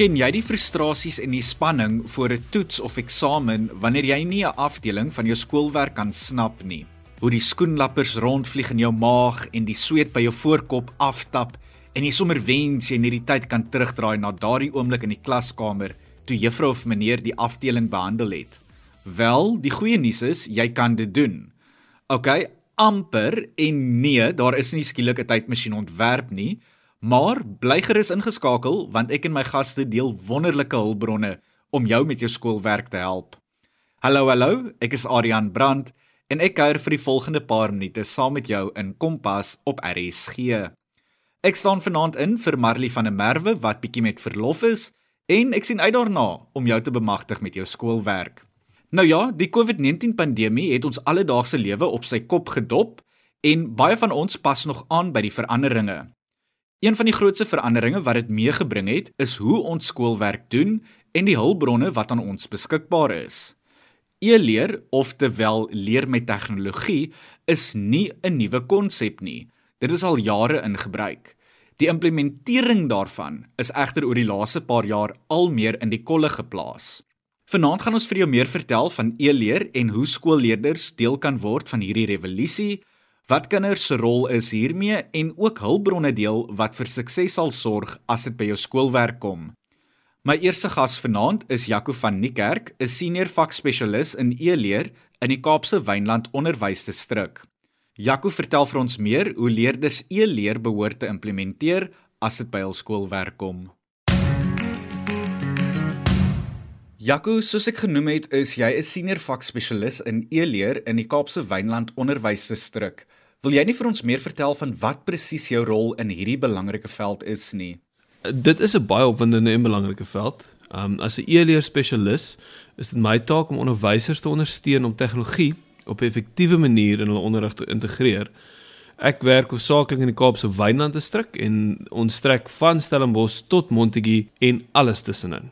Ken jy die frustrasies en die spanning voor 'n toets of eksamen wanneer jy nie 'n afdeling van jou skoolwerk kan snap nie? Hoe die skoenlappers rondvlieg in jou maag en die sweet by jou voorkop aftap en jy sommer wens jy net die tyd kan terugdraai na daardie oomblik in die klaskamer toe juffrou of meneer die afdeling behandel het. Wel, die goeie nuus is jy kan dit doen. OK, amper en nee, daar is nie skielik 'n tydmasjien ontwerp nie. Maar bly gerus ingeskakel want ek en my gaste deel wonderlike hulpbronne om jou met jou skoolwerk te help. Hallo hallo, ek is Adrian Brandt en ek kuier vir die volgende paar minute saam met jou in Kompas op RSG. Ek staan vanaand in vir Marley van der Merwe wat bietjie met verlof is en ek sien uit daarna om jou te bemagtig met jou skoolwerk. Nou ja, die COVID-19 pandemie het ons alledaagse lewe op sy kop gedop en baie van ons pas nog aan by die veranderinge. Een van die grootste veranderinge wat dit meegebring het, is hoe ons skoolwerk doen en die hulpbronne wat aan ons beskikbaar is. E-leer, oftewel leer met tegnologie, is nie 'n nuwe konsep nie. Dit is al jare in gebruik. Die implementering daarvan is egter oor die laaste paar jaar al meer in die kolle geplaas. Vanaand gaan ons vir jou meer vertel van e-leer en hoe skoolleerders deel kan word van hierdie revolusie wat kinders se rol is hiermee en ook hulpbronne deel wat vir sukses sal sorg as dit by jou skoolwerk kom. My eerste gas vanaand is Jaco van Niekerk, 'n senior vakspesialis in e-leer in die Kaapse Wynland Onderwysdistrik. Jaco vertel vir ons meer hoe leerders e-leer behoort te implementeer as dit by hul skoolwerk kom. Jaco, soos ek genoem het, is jy 'n senior vakspesialis in e-leer in die Kaapse Wynland Onderwysdistrik. Wil jy nie vir ons meer vertel van wat presies jou rol in hierdie belangrike veld is nie? Dit is 'n baie opwindende en belangrike veld. Um as 'n e-leer spesialis is dit my taak om onderwysers te ondersteun om tegnologie op 'n effektiewe manier in hul onderrig te integreer. Ek werk hoofsaaklik in die Kaapse Wynland distrik en ons strek van Stellenbosch tot Montetjie en alles tussenin.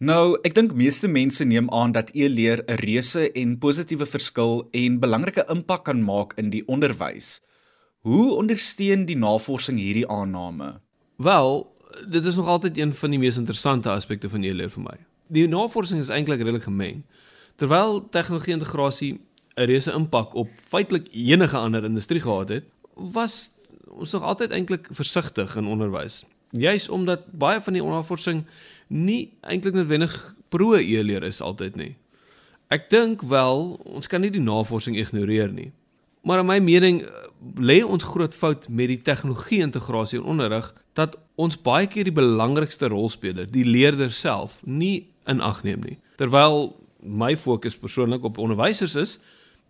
Nou, ek dink meeste mense neem aan dat e-leer 'n reuse en positiewe verskil en belangrike impak kan maak in die onderwys. Hoe ondersteun die navorsing hierdie aanname? Wel, dit is nog altyd een van die mees interessante aspekte van e-leer vir my. Die navorsing is eintlik redelik gemeng. Terwyl tegnologie integrasie 'n reuse impak op feitelik enige ander industrie gehad het, was ons nog altyd eintlik versigtig in onderwys. Juis omdat baie van die navorsing nie eintlik noodwendig pro e-leer is altyd nie. Ek dink wel ons kan nie die navorsing ignoreer nie. Maar in my mening eh, lê ons groot fout met die tegnologie integrasie in onderrig dat ons baie keer die belangrikste rolspeler, die leerder self, nie in ag neem nie. Terwyl my fokus persoonlik op onderwysers is,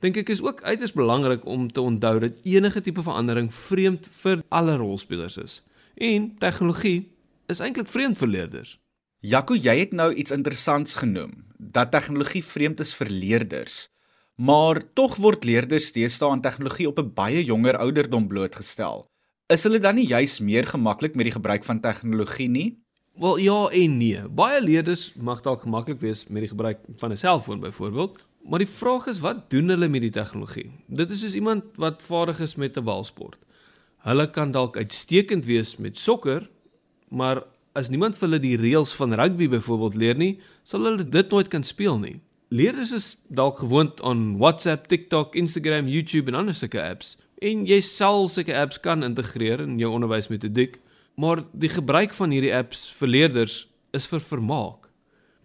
dink ek is ook uiters belangrik om te onthou dat enige tipe verandering vreemd vir alle rolspelers is. En tegnologie is eintlik vreemd vir leerders. Jaco, jy het nou iets interessants genoem, dat tegnologie vreemd is vir leerders. Maar tog word leerders deesdae aan tegnologie op 'n baie jonger ouderdom blootgestel. Is hulle dan nie juis meer gemaklik met die gebruik van tegnologie nie? Wel ja en nee. Baie leerders mag dalk gemaklik wees met die gebruik van 'n selfoon byvoorbeeld, maar die vraag is wat doen hulle met die tegnologie? Dit is soos iemand wat vaardig is met 'n balsport. Hulle kan dalk uitstekend wees met sokker, maar as niemand vir hulle die reëls van rugby byvoorbeeld leer nie, sal hulle dit nooit kan speel nie. Leerders is dalk gewoond aan WhatsApp, TikTok, Instagram, YouTube en ander sulke apps. En jy sal sulke apps kan integreer in jou onderwysmetodiek, maar die gebruik van hierdie apps vir leerders is vir vermaak.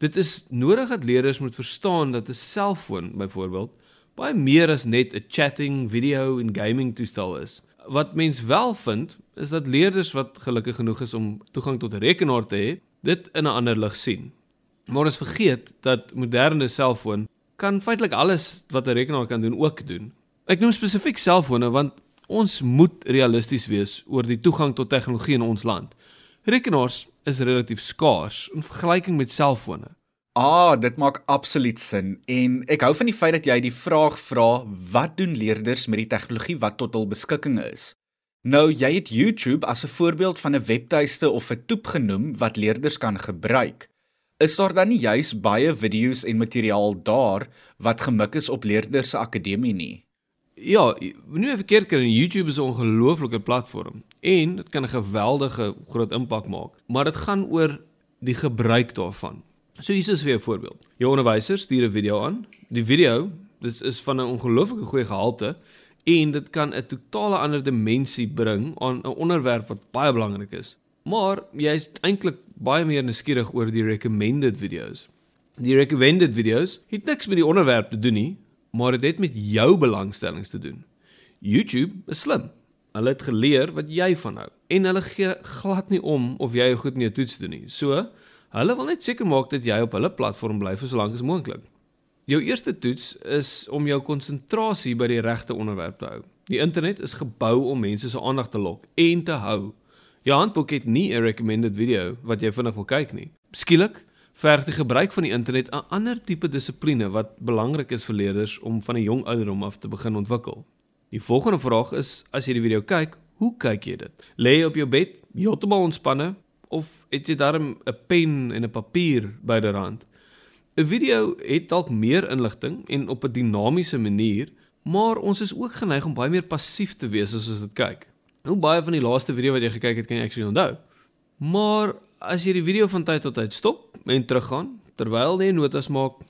Dit is nodig dat leerders moet verstaan dat 'n selfoon byvoorbeeld baie meer as net 'n chatting, video en gaming toestel is wat mens wel vind is dat leerders wat gelukkig genoeg is om toegang tot 'n rekenaar te hê, dit in 'n ander lig sien. Maar ons vergeet dat moderne selfoon kan feitelik alles wat 'n rekenaar kan doen ook doen. Ek noem spesifiek selfone want ons moet realisties wees oor die toegang tot tegnologie in ons land. Rekenaars is relatief skaars in vergelyking met selfone. Ah, dit maak absoluut sin en ek hou van die feit dat jy die vraag vra, wat doen leerders met die tegnologie wat tot hul beskikking is? Nou, jy het YouTube as 'n voorbeeld van 'n webtuiste of 'n toep genoem wat leerders kan gebruik. Is daar dan nie juis baie video's en materiaal daar wat gemik is op leerders se akademie nie? Ja, nou verkeerd kry, YouTube is 'n ongelooflike platform en dit kan 'n geweldige groot impak maak, maar dit gaan oor die gebruik daarvan. So hier is weer 'n voorbeeld. Jou onderwyser stuur 'n video aan. Die video, dit is van 'n ongelooflike goeie gehalte en dit kan 'n totale ander dimensie bring aan 'n onderwerp wat baie belangrik is. Maar jy's eintlik baie meer nuuskierig oor die recommended videos. Die recommended videos het niks met die onderwerp te doen nie, maar dit het, het met jou belangstellings te doen. YouTube is slim. Hulle het geleer wat jy van hou en hulle gee glad nie om of jy goed in jou toets doen nie. So, hulle wil net seker maak dat jy op hulle platform bly vir so lank as moontlik. Jou eerste toets is om jou konsentrasie by die regte onderwerp te hou. Die internet is gebou om mense se aandag te lok en te hou. Jou handboek het nie 'n recommended video wat jy vinnig wil kyk nie. Skielik verg die gebruik van die internet 'n ander tipe dissipline wat belangrik is vir leerders om van 'n jong ouderdom af te begin ontwikkel. Die volgende vraag is as jy die video kyk, hoe kyk jy dit? Lê jy op jou bed heeltemal ontspanne of het jy darm 'n pen en 'n papier byderhand? 'n Video het dalk meer inligting en op 'n dinamiese manier, maar ons is ook geneig om baie meer passief te wees as ons dit kyk. Hoe baie van die laaste video wat jy gekyk het, kan jy actually onthou? Maar as jy die video van tyd tot tyd stop en teruggaan terwyl jy notas maak,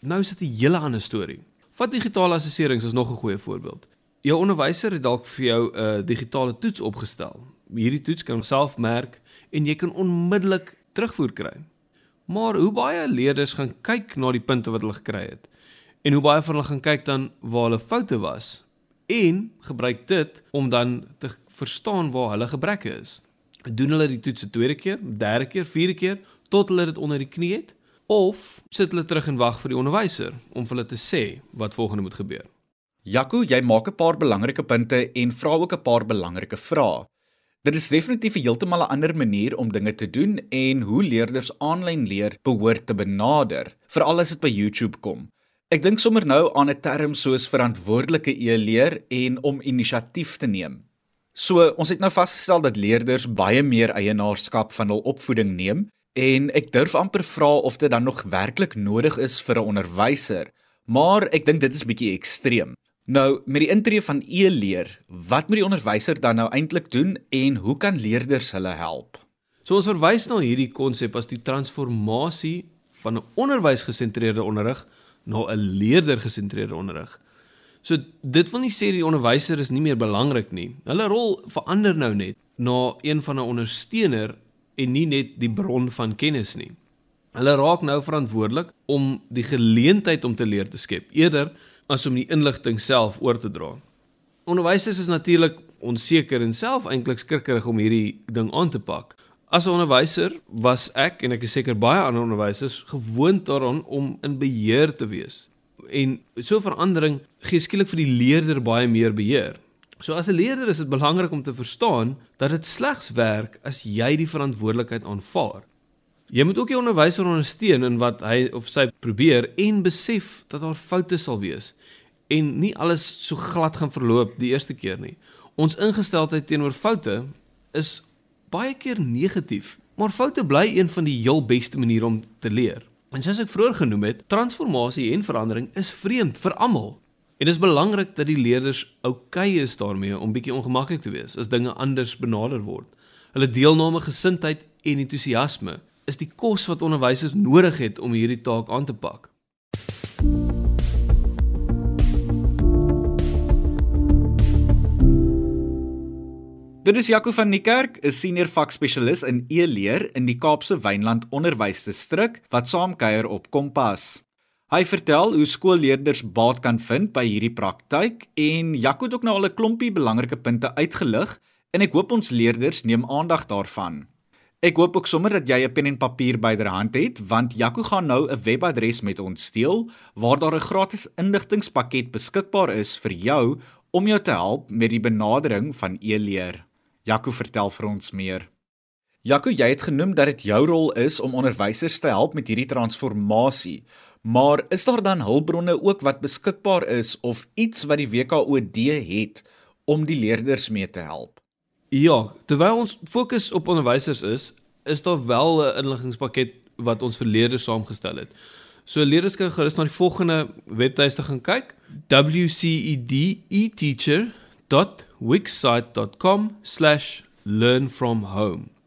nou is dit 'n hele ander storie. Vat digitale assesserings as nog 'n goeie voorbeeld. Jou onderwyser het dalk vir jou 'n digitale toets opgestel. Hierdie toets kan self merk en jy kan onmiddellik terugvoer kry. Maar hoe baie leerders gaan kyk na die punte wat hulle gekry het? En hoe baie van hulle gaan kyk dan waar hulle foute was en gebruik dit om dan te verstaan waar hulle gebreke is? Doen hulle die toets 'n tweede keer, derde keer, vierde keer tot hulle dit onder die knie het of sit hulle terug en wag vir die onderwyser om vir hulle te sê wat volgende moet gebeur? Jaco, jy maak 'n paar belangrike punte en vra ook 'n paar belangrike vrae. Dit is definitief 'n heeltemal 'n ander manier om dinge te doen en hoe leerders aanlyn leer behoort te benader, veral as dit by YouTube kom. Ek dink sommer nou aan 'n term soos verantwoordelike e-leer en om inisiatief te neem. So, ons het nou vasgestel dat leerders baie meer eienaarskap van hul opvoeding neem en ek durf amper vra of dit dan nog werklik nodig is vir 'n onderwyser, maar ek dink dit is bietjie ekstreem. Nou, met die intree van e-leer, wat moet die onderwyser dan nou eintlik doen en hoe kan leerders hulle help? So ons verwys na hierdie konsep as die transformasie van 'n onderwysgesentreerde onderrig na 'n leerdergesentreerde onderrig. So dit wil nie sê die onderwyser is nie meer belangrik nie. Hulle rol verander nou net na een van 'n ondersteuner en nie net die bron van kennis nie. Hulle raak nou verantwoordelik om die geleentheid om te leer te skep eerder as om die inligting self oor te dra. Onderwysers is natuurlik onseker en self eintlik skrikkerig om hierdie ding aan te pak. As 'n onderwyser was ek en ek is seker baie ander onderwysers gewoond daaraan om in beheer te wees. En so 'n verandering gee skielik vir die leerder baie meer beheer. So as 'n leerder is dit belangrik om te verstaan dat dit slegs werk as jy die verantwoordelikheid aanvaar. Jy moet ook die onderwyser ondersteun in wat hy of sy probeer en besef dat daar foute sal wees en nie alles so glad gaan verloop die eerste keer nie. Ons ingesteldheid teenoor foute is baie keer negatief, maar foute bly een van die heel beste maniere om te leer. En soos ek vroeër genoem het, transformasie en verandering is vreemd vir almal. En dit is belangrik dat die leerders oukei okay is daarmee om bietjie ongemaklik te wees as dinge anders benader word. Hulle deelname, gesindheid en entoesiasme is die kos wat onderwysers nodig het om hierdie taak aan te pak. Dit is Jaco van die Kerk, 'n senior vakspesialis in e-leer in die Kaapse Wynland Onderwysdistrik wat saamkuier op Kompas. Hy vertel hoe skoolleerders baat kan vind by hierdie praktyk en Jaco het ook nou al 'n klompie belangrike punte uitgelig en ek hoop ons leerders neem aandag daarvan. Ek hoop ook sommer dat jy 'n pen en papier byderhand het want Jaco gaan nou 'n webadres met ons deel waar daar 'n gratis inligtingspakket beskikbaar is vir jou om jou te help met die benadering van e-leer. Jaco vertel vir ons meer. Jaco, jy het genoem dat dit jou rol is om onderwysers te help met hierdie transformasie. Maar is daar dan hulpbronne ook wat beskikbaar is of iets wat die WKOD het om die leerders mee te help? Ja, terwyl ons fokus op onderwysers is, is daar wel 'n inligtingspakket wat ons vir leerders saamgestel het. So leerders kan gerus na die volgende webtuiste gaan kyk: wcedeteacher.com wixsite.com/learnfromhome.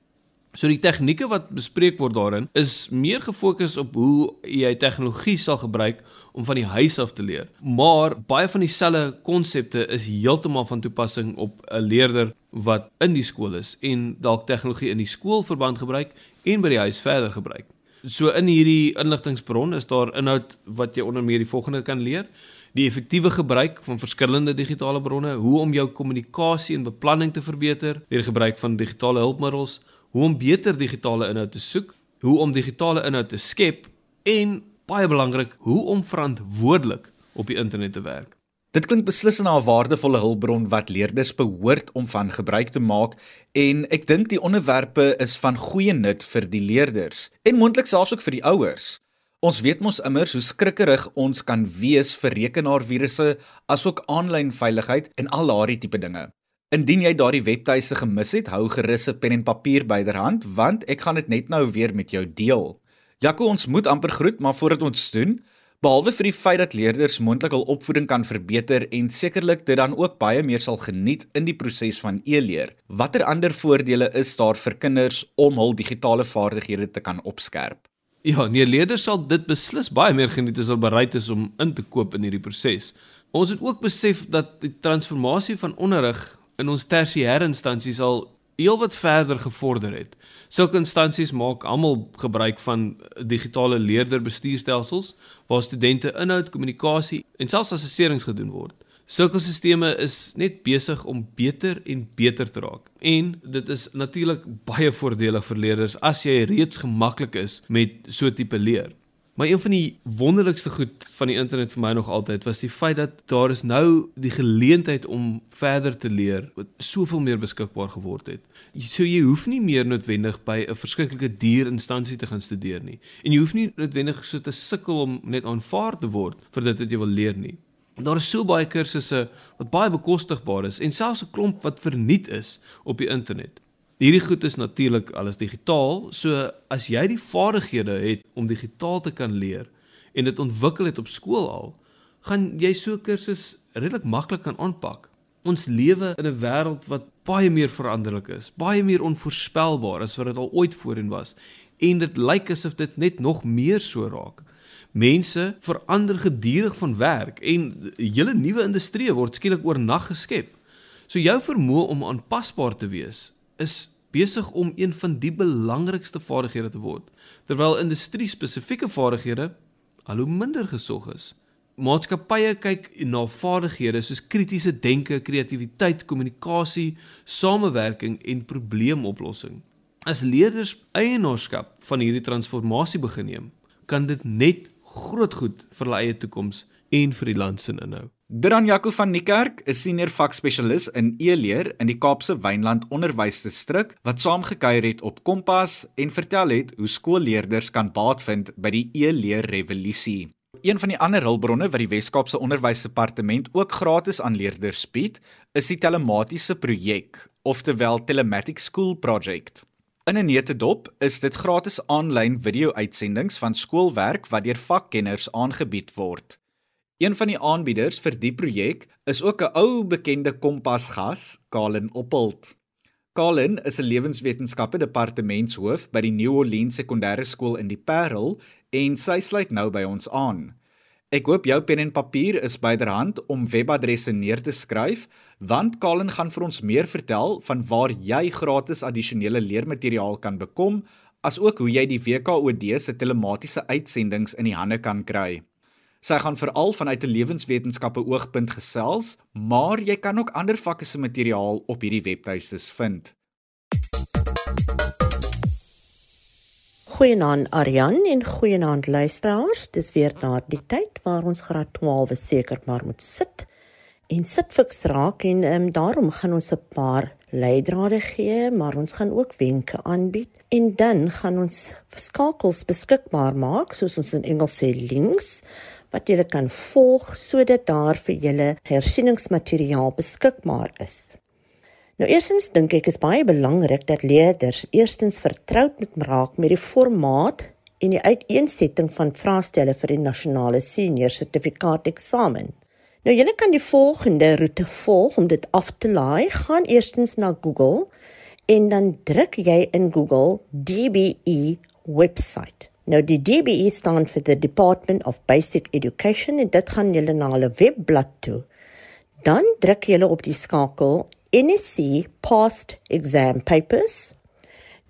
So die tegnieke wat bespreek word daarin is meer gefokus op hoe jy tegnologie sal gebruik om van die huis af te leer. Maar baie van dieselfde konsepte is heeltemal van toepassing op 'n leerder wat in die skool is en dalk tegnologie in die skoolverband gebruik en by die huis verder gebruik. So in hierdie inligtingbron is daar inhoud wat jy onder meer die volgende kan leer: die effektiewe gebruik van verskillende digitale bronne, hoe om jou kommunikasie en beplanning te verbeter deur die gebruik van digitale hulpmiddels, hoe om beter digitale inhoud te soek, hoe om digitale inhoud te skep en baie belangrik, hoe om verantwoordelik op die internet te werk. Dit klink beslis 'n waardevolle hulpbron wat leerders behoort om van gebruik te maak en ek dink die onderwerpe is van goeie nut vir die leerders en moontlik selfs ook vir die ouers. Ons weet mos immers hoe skrikkerig ons kan wees vir rekenaarvirusse asook aanlyn veiligheid en al daardie tipe dinge. Indien jy daardie webtuise gemis het, hou gerus 'n pen en papier byderhand want ek gaan dit net nou weer met jou deel. Jaco, ons moet amper groet, maar voordat ons doen, behalwe vir die feit dat leerders moontlik hul opvoeding kan verbeter en sekerlik dit dan ook baie meer sal geniet in die proses van e-leer, watter ander voordele is daar vir kinders om hul digitale vaardighede te kan opskerp? Ja, nee, leerders sal dit beslis baie meer geniet as hulle bereid is om in te koop in hierdie proses. Ons het ook besef dat die transformasie van onderrig in ons tersiêre instansies al heelwat verder gevorder het. Sulke instansies maak almal gebruik van digitale leerderbestuurstelsels waar studente inhoud, kommunikasie en selfs assesserings gedoen word. Sulke stelsels is net besig om beter en beter te raak. En dit is natuurlik baie voordelig vir leerders as jy reeds gemaklik is met so tipe leer. Maar een van die wonderlikste goed van die internet vir my nog altyd was die feit dat daar is nou die geleentheid om verder te leer wat soveel meer beskikbaar geword het. So jy hoef nie meer noodwendig by 'n verskriklike duur instansie te gaan studeer nie. En jy hoef nie noodwendig so te sukkel om net aanvaar te word vir dit wat jy wil leer nie. Daar is so baie kursusse wat baie bekostigbaar is en selfs 'n klomp wat verniet is op die internet. Hierdie goed is natuurlik alles digitaal, so as jy die vaardighede het om digitaal te kan leer en dit ontwikkel het op skool al, gaan jy so kursus redelik maklik kan aanpak. Ons lewe in 'n wêreld wat baie meer veranderlik is, baie meer onvoorspelbaar as wat dit al ooit voorheen was en dit lyk asof dit net nog meer so raak. Mense verander gedurig van werk en hele nuwe industrieë word skielik oornag geskep. So jou vermoë om aanpasbaar te wees is besig om een van die belangrikste vaardighede te word, terwyl industrie-spesifieke vaardighede al hoe minder gesog is. Maatskappye kyk na vaardighede soos kritiese denke, kreatiwiteit, kommunikasie, samewerking en probleemoplossing. As leerders eienaarskap van hierdie transformasie begin neem, kan dit net groot goed vir hulle eie toekoms en vir die land se inhou. Dran Jaco van Niekerk is senior vakspesialis in e-leer in die Kaapse Wynland Onderwysdistrik wat saamgekuier het op Kompas en vertel het hoe skoolleerders kan baat vind by die e-leer revolusie. Een van die ander hulpbronne wat die Wes-Kaapse Onderwysdepartement ook gratis aan leerders bied, is die telematiese projek, oftewel Telematic School Project. In 'n neutedop is dit gratis aanlyn video-uitsendings van skoolwerk wat deur vakkenners aangebied word. Een van die aanbieders vir die projek is ook 'n ou bekende kompasgas, Kalen Oppelt. Kalen is 'n lewenswetenskappe departementshoof by die New Orleans Sekondêre Skool in die Parel en sy sluit nou by ons aan. Ek hoop jou pen en papier is byderhand om webadresse neer te skryf, want Kalen gaan vir ons meer vertel van waar jy gratis addisionele leermateriaal kan bekom, asook hoe jy die WKOD se telematiese uitsendings in die hande kan kry. Sy gaan veral vanuit 'n lewenswetenskappe oogpunt gesels, maar jy kan ook ander vakke se materiaal op hierdie webtuistes vind. Goeienaand Aryan en goeienaand luisteraars. Dis weer na die tyd waar ons graad 12 seker maar moet sit en sit fiks raak en um, daarom gaan ons 'n paar leidrade gee, maar ons gaan ook wenke aanbied en dan gaan ons skakels beskikbaar maak soos ons in Engels sê links wat julle kan volg sodat daar vir julle hersieningsmateriaal beskikbaar is. Nou eerstens dink ek is baie belangrik dat leerders eerstens vertroud moet raak met die formaat en die uiteensetting van vraestelle vir die nasionale senior sertifikaat eksamen. Nou julle kan die volgende roete volg om dit af te laai. Gaan eerstens na Google en dan druk jy in Google DBE website. Nou die DBE staan vir the Department of Basic Education en dit gaan julle na hulle webblad toe. Dan druk jy op die skakel NSC Past Exam Papers.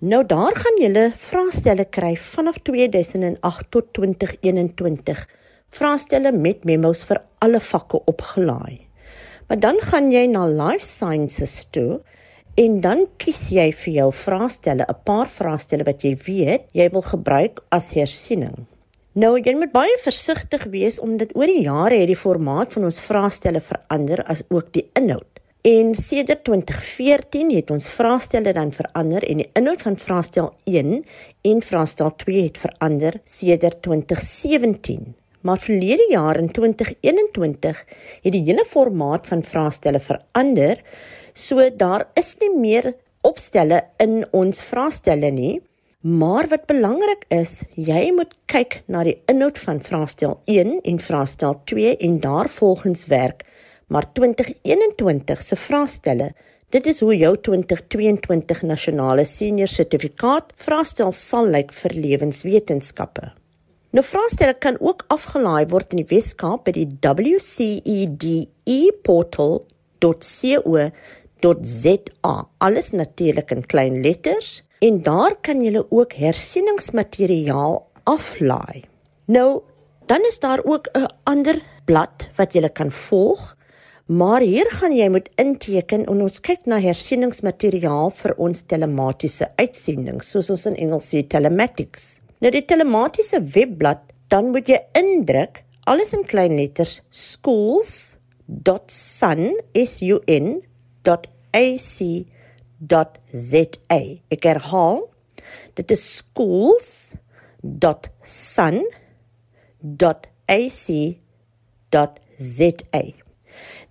Nou daar gaan julle vraestelle kry vanaf 2008 tot 2021. Vraestelle met memos vir alle vakke opgelaai. Maar dan gaan jy na Life Sciences toe en dan kies jy vir jou vraestelle, 'n paar vraestelle wat jy weet jy wil gebruik as hersiening. Nou jy moet baie versigtig wees omdat oor die jare het die formaat van ons vraestelle verander as ook die inhoud. En sedert 2014 het ons vraestelle dan verander en die inhoud van vraestel 1 en vraestel 2 het verander sedert 2017. Maar verlede jaar in 2021 het die hele formaat van vraestelle verander. So daar is nie meer opstelle in ons vraestelle nie. Maar wat belangrik is, jy moet kyk na die inhoud van vraestel 1 en vraestel 2 en daarvolgens werk. Maar 2021 se vraestelle, dit is hoe jou 2022 nasionale senior sertifikaat vraestel sal lyk vir lewenswetenskappe. Nou vraestelle kan ook afgelaai word in die Weskaap by die WCEDE portal.co.za. Alles natuurlik in klein letters en daar kan jy ook hersieningsmateriaal aflaai. Nou, dan is daar ook 'n ander blad wat jy kan volg. Maar hier gaan jy moet inteken en ons kyk na hersieningsmateriaal vir ons telematiese uitsendings, soos ons in Engels sê telematics. Nou die telematiese webblad, dan moet jy indruk alles in klein letters schools.sun.ac schools.za. Ek herhaal. Dit is schools.sun.ac.za.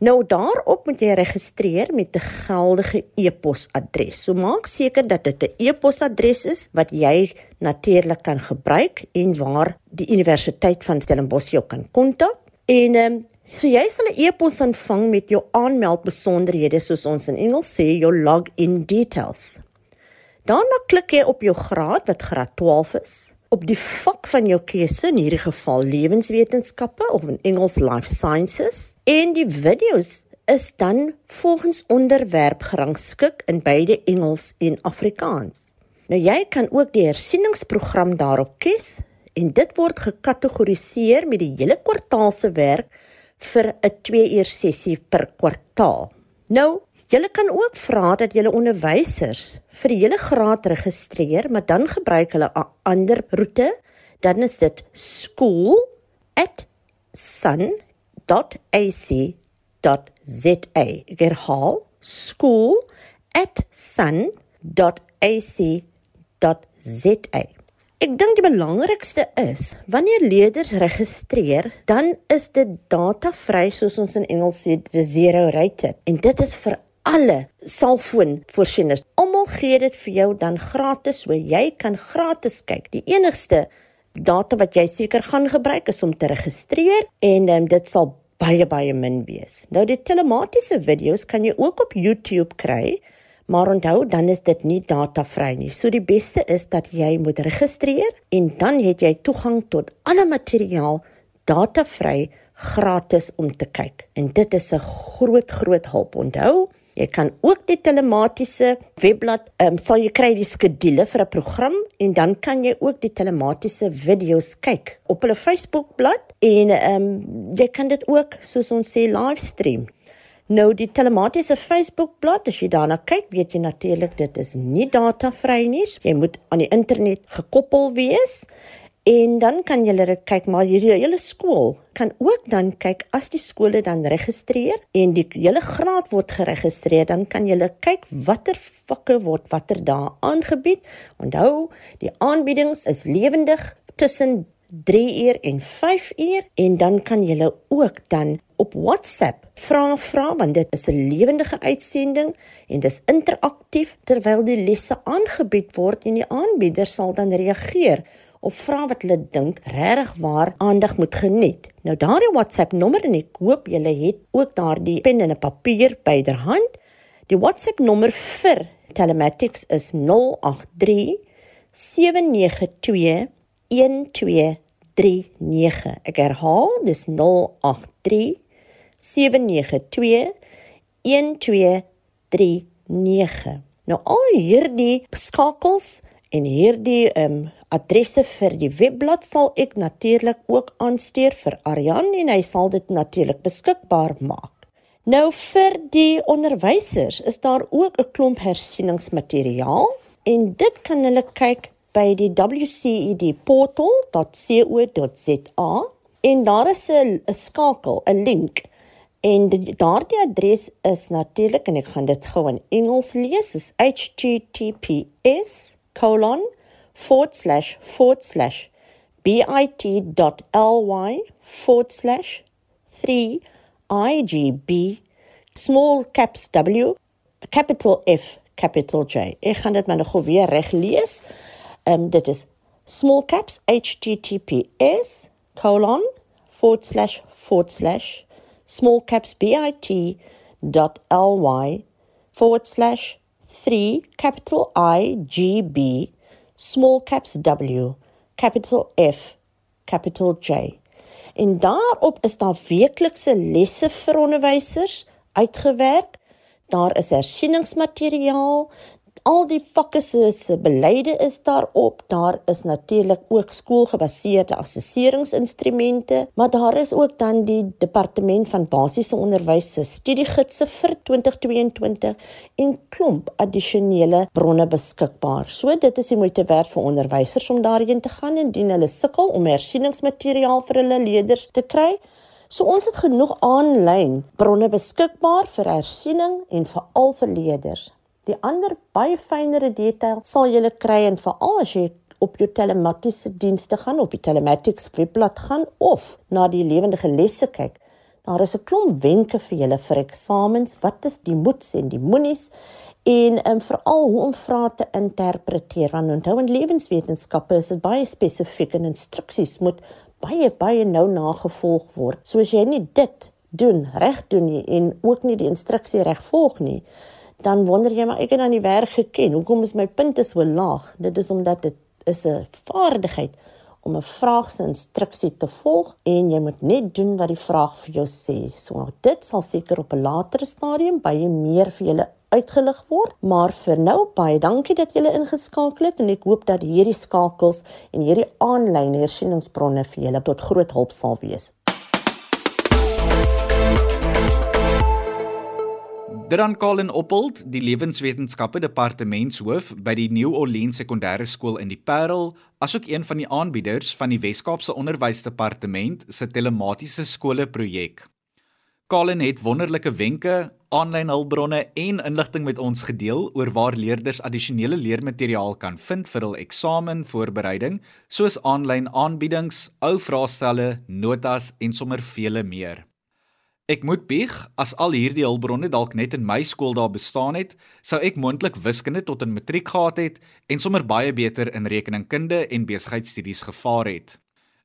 Nou daarop moet jy registreer met 'n geldige e-posadres. So maak seker dat dit 'n e-posadres is wat jy natuurlik kan gebruik en waar die Universiteit van Stellenbosch jou kan kontak. En ehm um, So jy sal 'n e-pos ontvang met jou aanmeldbesonderhede soos ons in Engels sê jou login details. Daarna klik jy op jou graad wat graad 12 is, op die vak van jou keuse in hierdie geval lewenswetenskappe of in Engels life sciences en die video's is dan volgens onderwerp gerangskik in beide Engels en Afrikaans. Nou jy kan ook die hersieningsprogram daarop kies en dit word gekategoriseer met die hele kwartaal se werk vir 'n 2 uur sessie per kwartaal. Nou, julle kan ook vra dat julle onderwysers vir die hele graad registreer, maar dan gebruik hulle 'n ander roete. Dan is dit school@sun.ac.za. Ek herhaal, school@sun.ac.za. Ek dink die belangrikste is wanneer leerders registreer, dan is dit datavry soos ons in Engels sê, zero rated. En dit is vir alle selfoonvoorsieners. Almal gee dit vir jou dan gratis, so jy kan gratis kyk. Die enigste data wat jy seker gaan gebruik is om te registreer en um, dit sal baie baie min wees. Nou die telematiese video's kan jy ook op YouTube kry. Maar onthou, dan is dit nie datavry nie. So die beste is dat jy moet registreer en dan het jy toegang tot alle materiaal datavry gratis om te kyk. En dit is 'n groot groot hulp. Onthou, jy kan ook die telematiese webblad, ehm um, sal jy kry die skedule vir 'n program en dan kan jy ook die telematiese video's kyk op hulle Facebookblad en ehm um, jy kan dit ook soos ons sê livestream. Nou die telematiese Facebookblad, as jy daarna kyk, weet jy natuurlik dit is nie datavry nie. Jy moet aan die internet gekoppel wees. En dan kan jy dit kyk maar hierdie hele skool kan ook dan kyk as die skole dan registreer en die hele graad word geregistreer dan kan jy kyk watter vakke word watter dae aangebied. Onthou, die aanbiedings is lewendig tussen 3 uur en 5 uur en dan kan jy ook dan op WhatsApp vra vra want dit is 'n lewendige uitsending en dis interaktief terwyl die lesse aangebied word en die aanbieder sal dan reageer of vra wat hulle dink regtig waar aandag moet geniet. Nou daardie WhatsApp nommer en ek hoop julle het ook daardie pen en 'n papier byderhand. Die WhatsApp nommer vir Telematics is 083 792 1239. Ek herhaal, dis 083 792 1239. Nou al hierdie skakels en hierdie um, adresse vir die webblad sal ek natuurlik ook aanstuur vir Aryan en hy sal dit natuurlik beskikbaar maak. Nou vir die onderwysers is daar ook 'n klomp hersieningsmateriaal en dit kan hulle kyk by die wcedportal.co.za en daar is 'n skakel, 'n link. En daardie adres is natuurlik en ek gaan dit gou in Engels lees, is https colon forward slash forward slash bit.ly forward slash 3 igb small caps w capital f capital j. Ek gaan dit maar nog weer reg lees um, dit is small caps https colon forward slash forward slash small caps bit.ly forward slash 3 capital I G B small caps W capital F capital J. En daarop is daar weeklikse lesse vir onderwysers uitgewerk. Daar is hersieningsmateriaal, al die vakke se beleide is daarop. Daar is natuurlik ook skoolgebaseerde assesseringsinstrumente, maar daar is ook dan die departement van basiese onderwys se studiegidse vir 2022 en klomp addisionele bronne beskikbaar. So dit is die moeite werd vir onderwysers om daarheen te gaan indien hulle sukkel om hersieningsmateriaal vir hulle leerders te kry. So ons het genoeg aanlyn bronne beskikbaar vir hersiening en veral vir leerders. Die ander baie fynere detail sal jy kry en veral as jy op jou telematiese dienste gaan op die telematics webblad gaan of na die lewendige lesse kyk. Daar is 'n klomp wenke vir julle vir eksamens. Wat is die moets en die moenies en um, veral hoe om vrae te interpreteer. Want onthou in lewenswetenskappe is dit baie spesifiek en instruksies moet baie baie nou nagevolg word. So as jy nie dit doen reg doen nie en ook nie die instruksie reg volg nie, dan wonder jy maar ek het aan die werk geken. Hoekom is my punte so laag? Dit is omdat dit is 'n vaardigheid om 'n vraag se instruksie te volg en jy moet net doen wat die vraag vir jou sê. So dit sal seker op 'n latere stadium baie meer vir julle uitgelig word, maar vir nou baie dankie dat julle ingeskakel het en ek hoop dat hierdie skakels en hierdie aanlyn hersieningsbronne vir julle tot groot hulp sal wees. Dran Colin Oppold, die lewenswetenskappe departementshoof by die New Orleans Sekondêre Skool in die Parel, asook een van die aanbieders van die Wes-Kaapse Onderwysdepartement se telematiese skole projek. Colin het wonderlike wenke, aanlyn hulpbronne en inligting met ons gedeel oor waar leerders addisionele leermateriaal kan vind vir hul eksamenvoorbereiding, soos aanlyn aanbiedings, ou vraestelle, notas en sommer vele meer. Ek moet bieg as al hierdie hulpbronne dalk net in my skool daar bestaan het, sou ek moontlik wiskunde tot in matriek gehad het en sommer baie beter in rekeningkunde en besigheidstudies gevaar het.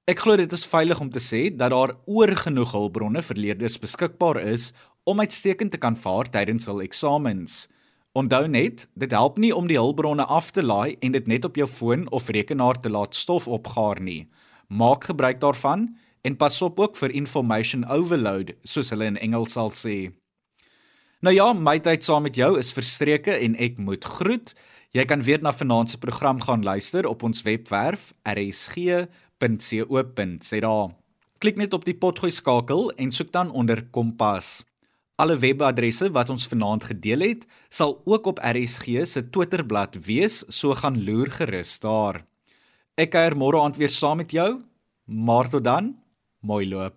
Ek glo dit is veilig om te sê dat daar oor genoeg hulpbronne vir leerders beskikbaar is om uitstekend te kan vaar tydens hul eksamens. Onthou net, dit help nie om die hulpbronne af te laai en dit net op jou foon of rekenaar te laat stof opgaar nie. Maak gebruik daarvan en pas op ook vir information overload soos hulle in Engels sal sê. Nou ja, my tyd saam met jou is verstreke en ek moet groet. Jy kan weer na vanaand se program gaan luister op ons webwerf rsg.co.za. Klik net op die potgooi skakel en soek dan onder Kompas. Alle webadresse wat ons vanaand gedeel het, sal ook op RSG se Twitterblad wees, so gaan loer gerus daar. Ek kuier môre aand weer saam met jou. Maar tot dan, mooi loop.